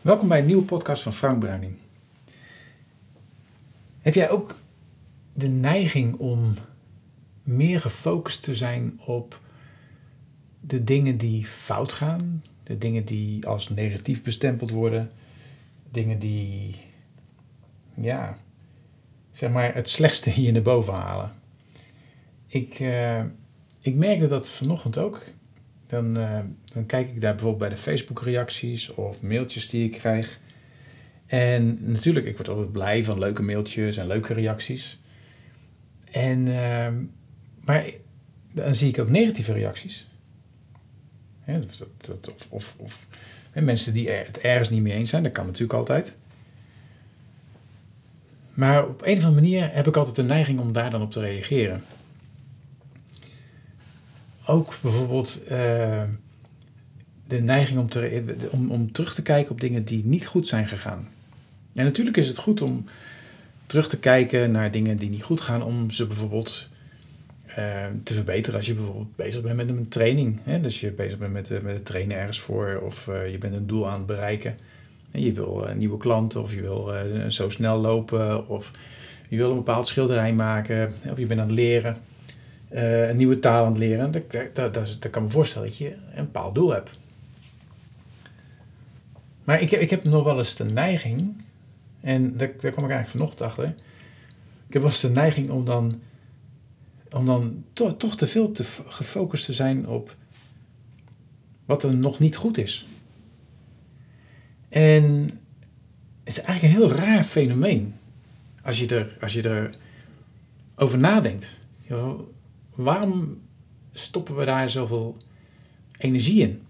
Welkom bij een nieuwe podcast van Frank Bruining. Heb jij ook de neiging om meer gefocust te zijn op de dingen die fout gaan, de dingen die als negatief bestempeld worden, dingen die, ja, zeg maar het slechtste hier naar boven halen? Ik, uh, ik merkte dat vanochtend ook. Dan, uh, dan kijk ik daar bijvoorbeeld bij de Facebook-reacties of mailtjes die ik krijg. En natuurlijk, ik word altijd blij van leuke mailtjes en leuke reacties. En, uh, maar dan zie ik ook negatieve reacties. dus dat, dat, of of, of mensen die er, het ergens niet mee eens zijn, dat kan natuurlijk altijd. Maar op een of andere manier heb ik altijd de neiging om daar dan op te reageren ook bijvoorbeeld uh, de neiging om, te, om, om terug te kijken op dingen die niet goed zijn gegaan. En natuurlijk is het goed om terug te kijken naar dingen die niet goed gaan, om ze bijvoorbeeld uh, te verbeteren. Als je bijvoorbeeld bezig bent met een training, hè? dus je bezig bent met, met het trainen ergens voor, of je bent een doel aan het bereiken. En je wil een nieuwe klant, of je wil zo snel lopen, of je wil een bepaald schilderij maken, of je bent aan het leren. Uh, een nieuwe taal aan het leren, dat, dat, dat, kan me voorstellen dat je een bepaald doel hebt. Maar ik, ik heb nog wel eens de neiging, en daar, daar kom ik eigenlijk vanochtend achter. Ik heb wel eens de neiging om dan, om dan to, toch te veel te gefocust te zijn op wat er nog niet goed is. En het is eigenlijk een heel raar fenomeen als je er, als je er over nadenkt waarom stoppen we daar zoveel energie in?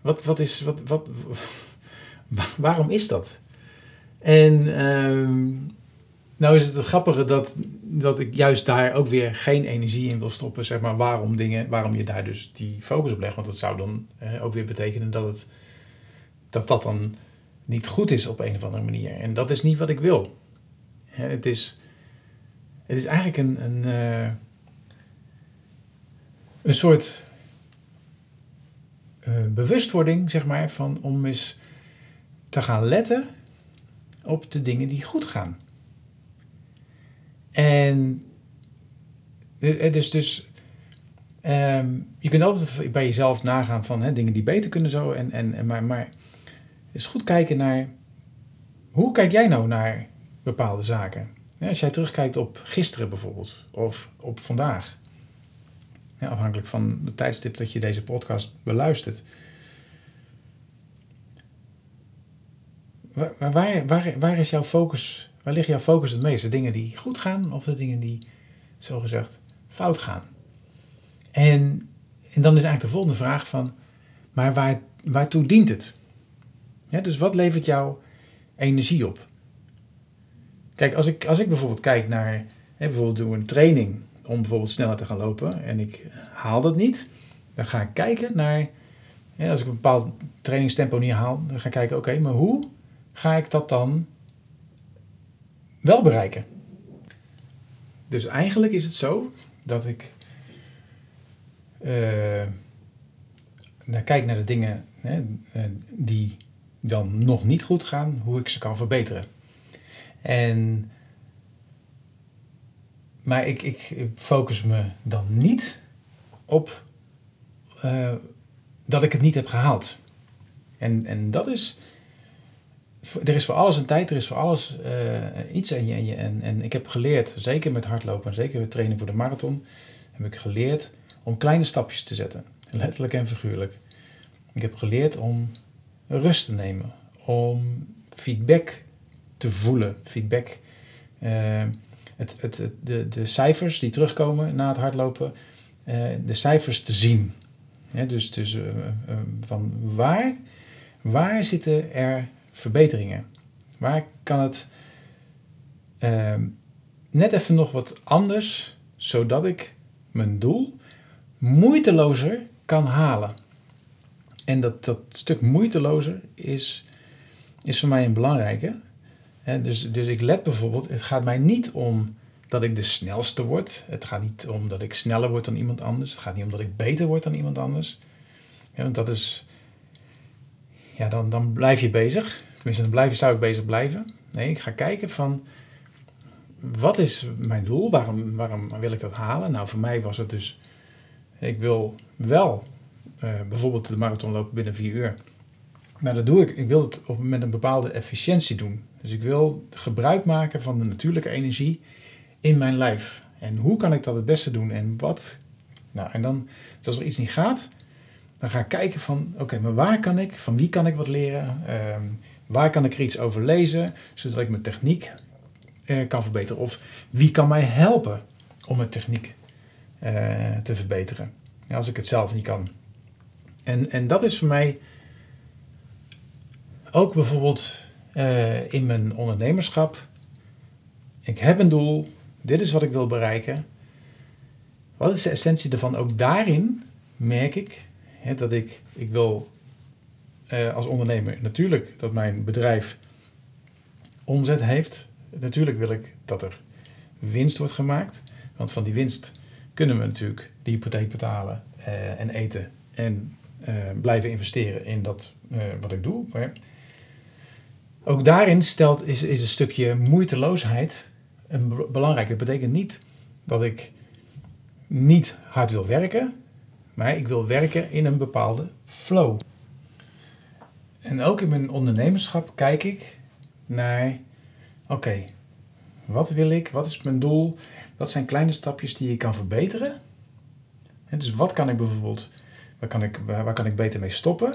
Wat, wat is, wat, wat, waarom is dat? En uh, nou is het het grappige dat, dat ik juist daar ook weer geen energie in wil stoppen. Zeg maar waarom dingen, waarom je daar dus die focus op legt. Want dat zou dan eh, ook weer betekenen dat, het, dat dat dan niet goed is op een of andere manier. En dat is niet wat ik wil. Het is, het is eigenlijk een, een uh, een soort uh, bewustwording, zeg maar, van om eens te gaan letten op de dingen die goed gaan. En dus, dus um, je kunt altijd bij jezelf nagaan van hè, dingen die beter kunnen zo. En, en, maar, maar is goed kijken naar hoe kijk jij nou naar bepaalde zaken? Als jij terugkijkt op gisteren bijvoorbeeld, of op vandaag afhankelijk van de tijdstip dat je deze podcast beluistert. Waar, waar, waar, waar is jouw focus? Waar ligt jouw focus het meest? De dingen die goed gaan of de dingen die, zogezegd, fout gaan? En, en dan is eigenlijk de volgende vraag van, maar waar, waartoe dient het? Ja, dus wat levert jou energie op? Kijk, als ik, als ik bijvoorbeeld kijk naar, hè, bijvoorbeeld doe een training om bijvoorbeeld sneller te gaan lopen en ik haal dat niet, dan ga ik kijken naar, als ik een bepaald trainingstempo niet haal, dan ga ik kijken, oké, maar hoe ga ik dat dan wel bereiken? Dus eigenlijk is het zo dat ik dan kijk naar de dingen hè, eh, die dan nog niet goed gaan, hoe ik ze kan verbeteren. En maar ik, ik focus me dan niet op uh, dat ik het niet heb gehaald. En, en dat is. Er is voor alles een tijd, er is voor alles uh, iets. En, je, en, en ik heb geleerd, zeker met hardlopen en zeker met trainen voor de marathon, heb ik geleerd om kleine stapjes te zetten. Letterlijk en figuurlijk. Ik heb geleerd om rust te nemen, om feedback te voelen. Feedback. Uh, het, het, de, de cijfers die terugkomen na het hardlopen, uh, de cijfers te zien. dus dus uh, uh, van waar, waar zitten er verbeteringen? Waar kan het ehm, net even nog wat anders, zodat ik mijn doel moeitelozer kan halen? En dat, dat stuk moeitelozer is, is voor mij een belangrijke dus, dus ik let bijvoorbeeld, het gaat mij niet om dat ik de snelste word. Het gaat niet om dat ik sneller word dan iemand anders. Het gaat niet om dat ik beter word dan iemand anders. want dat is, ja, dan, dan blijf je bezig. Tenminste, dan blijf, zou ik bezig blijven. Nee, ik ga kijken van wat is mijn doel? Waarom, waarom wil ik dat halen? Nou, voor mij was het dus, ik wil wel uh, bijvoorbeeld de marathon lopen binnen vier uur. Maar dat doe ik, ik wil het met een bepaalde efficiëntie doen. Dus ik wil gebruik maken van de natuurlijke energie in mijn lijf. En hoe kan ik dat het beste doen? En wat? Nou, en dan, dus als er iets niet gaat, dan ga ik kijken van, oké, maar waar kan ik, van wie kan ik wat leren? Uh, waar kan ik er iets over lezen, zodat ik mijn techniek uh, kan verbeteren? Of wie kan mij helpen om mijn techniek uh, te verbeteren? Ja, als ik het zelf niet kan. En, en dat is voor mij ook bijvoorbeeld uh, in mijn ondernemerschap. Ik heb een doel, dit is wat ik wil bereiken. Wat is de essentie ervan? Ook daarin merk ik hè, dat ik, ik wil uh, als ondernemer natuurlijk dat mijn bedrijf omzet heeft. Natuurlijk wil ik dat er winst wordt gemaakt. Want van die winst kunnen we natuurlijk de hypotheek betalen uh, en eten en blijven investeren in dat wat ik doe. Ook daarin stelt, is, is een stukje moeiteloosheid een belangrijk. Dat betekent niet dat ik niet hard wil werken, maar ik wil werken in een bepaalde flow. En ook in mijn ondernemerschap kijk ik naar, oké, wat wil ik? Wat is mijn doel? Wat zijn kleine stapjes die ik kan verbeteren? En dus wat kan ik bijvoorbeeld, waar kan ik, waar, kan ik beter mee stoppen?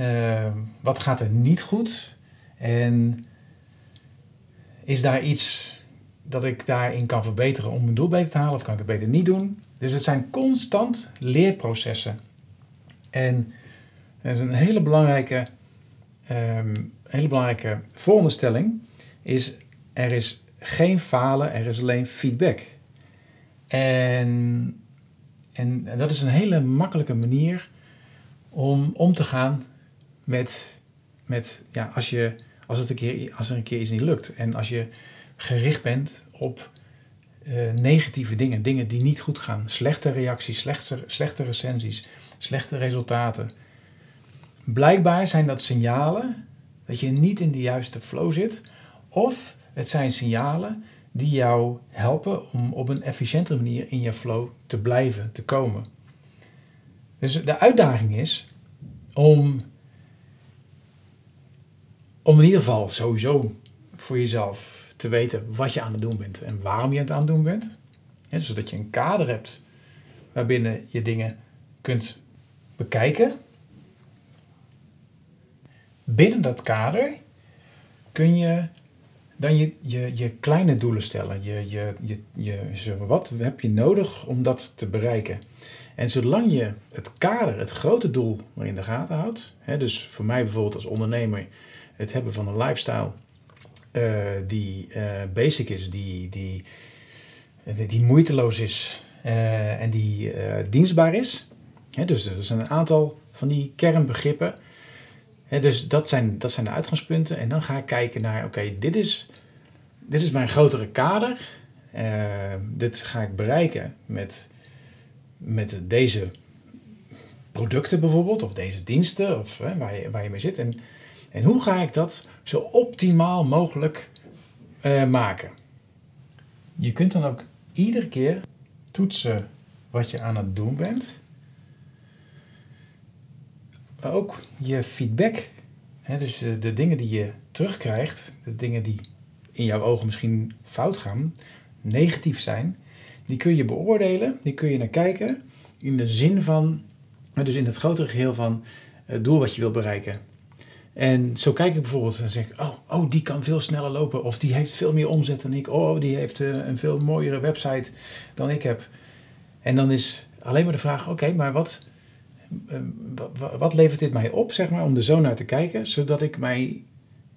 Uh, wat gaat er niet goed? En is daar iets dat ik daarin kan verbeteren om mijn doel beter te halen of kan ik het beter niet doen? Dus het zijn constant leerprocessen. En dat is een hele belangrijke, um, hele belangrijke veronderstelling is er is geen falen, er is alleen feedback. En, en, en dat is een hele makkelijke manier om om te gaan met, met ja, als, je, als, het een keer, als er een keer iets niet lukt. En als je gericht bent op uh, negatieve dingen, dingen die niet goed gaan, slechte reacties, slechte, slechte recensies, slechte resultaten. Blijkbaar zijn dat signalen dat je niet in de juiste flow zit, of het zijn signalen die jou helpen om op een efficiëntere manier in je flow te blijven, te komen. Dus de uitdaging is om, om in ieder geval sowieso voor jezelf te weten wat je aan het doen bent en waarom je het aan het doen bent. zodat je een kader hebt waarbinnen je dingen kunt bekijken. Binnen dat kader kun je dan je, je, je kleine doelen stellen. Je, je, je, je, wat heb je nodig om dat te bereiken? En zolang je het kader, het grote doel maar in de gaten houdt, hè, dus voor mij bijvoorbeeld als ondernemer het hebben van een lifestyle uh, die uh, basic is, die, die, die moeiteloos is uh, en die dienstbaar is. Dus er zijn een aantal van die kernbegrippen. Dus dat zijn, dat zijn de uitgangspunten. En dan ga ik kijken naar, oké, dit, is, dit is mijn grotere kader. dit ga ik bereiken met, met deze producten bijvoorbeeld, of deze diensten, of waar, je, waar je mee zit. En en hoe ga ik dat zo optimaal mogelijk uh, maken? Je kunt dan ook iedere keer toetsen wat je aan het doen bent. Ook je feedback. Hè, dus de, dingen die je terugkrijgt, de dingen die in jouw ogen misschien fout gaan, negatief zijn, die kun je beoordelen, die kun je naar kijken in de zin van, dus in het grotere geheel van het doel wat je wil bereiken. En zo kijk ik bijvoorbeeld en zeg ik, oh, oh, die kan veel sneller lopen. Of die heeft veel meer omzet dan ik. Oh, die heeft uh, een veel mooiere website dan ik heb. En dan is alleen maar de vraag, oké, maar wat, uh, wat levert dit mij op, zeg maar, om er zo naar te kijken, zodat ik mij,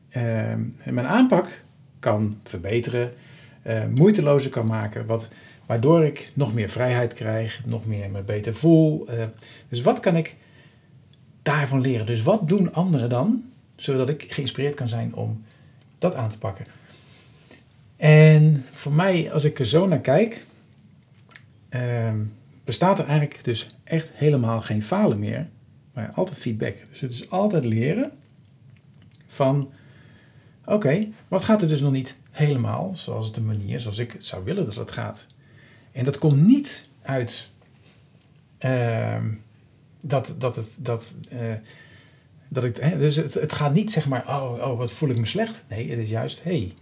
uh, mijn aanpak kan verbeteren, moeitelozer kan maken, wat, waardoor ik nog meer vrijheid krijg, nog meer me beter voel. dus wat kan ik daarvan leren. Dus wat doen anderen dan, zodat ik geïnspireerd kan zijn om dat aan te pakken? En voor mij, als ik er zo naar kijk, uh, bestaat er eigenlijk dus echt helemaal geen falen meer. maar altijd feedback. Dus het is altijd leren van, oké, wat gaat er dus nog niet helemaal zoals de manier zoals ik zou willen dat het gaat. En dat komt niet uit uh, dat, dat het, dat, uh, dat ik, hè, dus het, het gaat niet zeg maar, oh, oh, wat voel ik me slecht. Nee, het is juist, hé, hey,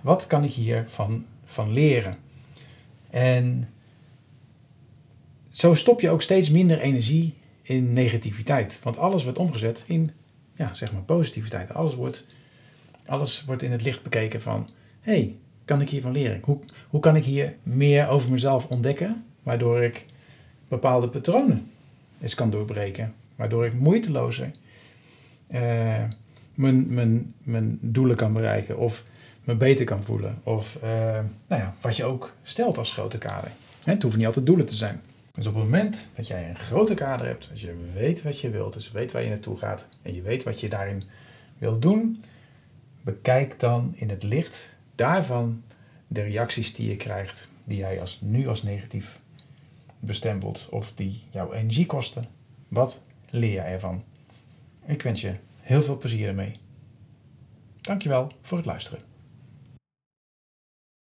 wat kan ik hiervan van leren? En zo stop je ook steeds minder energie in negativiteit. Want alles wordt omgezet in, ja, zeg maar positiviteit. Alles wordt, alles wordt in het licht bekeken van, hé, hey, kan ik hiervan leren? Hoe, hoe kan ik hier meer over mezelf ontdekken, waardoor ik bepaalde patronen eens kan doorbreken, waardoor ik moeitelozer uh, mijn, mijn, mijn doelen kan bereiken of me beter kan voelen. Of uh, nou ja, wat je ook stelt als grote kader. Het hoeven niet altijd doelen te zijn. Dus op het moment dat jij een grote kader hebt, als je weet wat je wilt, dus weet waar je naartoe gaat en je weet wat je daarin wilt doen, bekijk dan in het licht daarvan de reacties die je krijgt, die jij als, nu als negatief bestempelt of die jouw energie kosten. Wat leer je ervan? Ik wens je heel veel plezier ermee. Dankjewel voor het luisteren.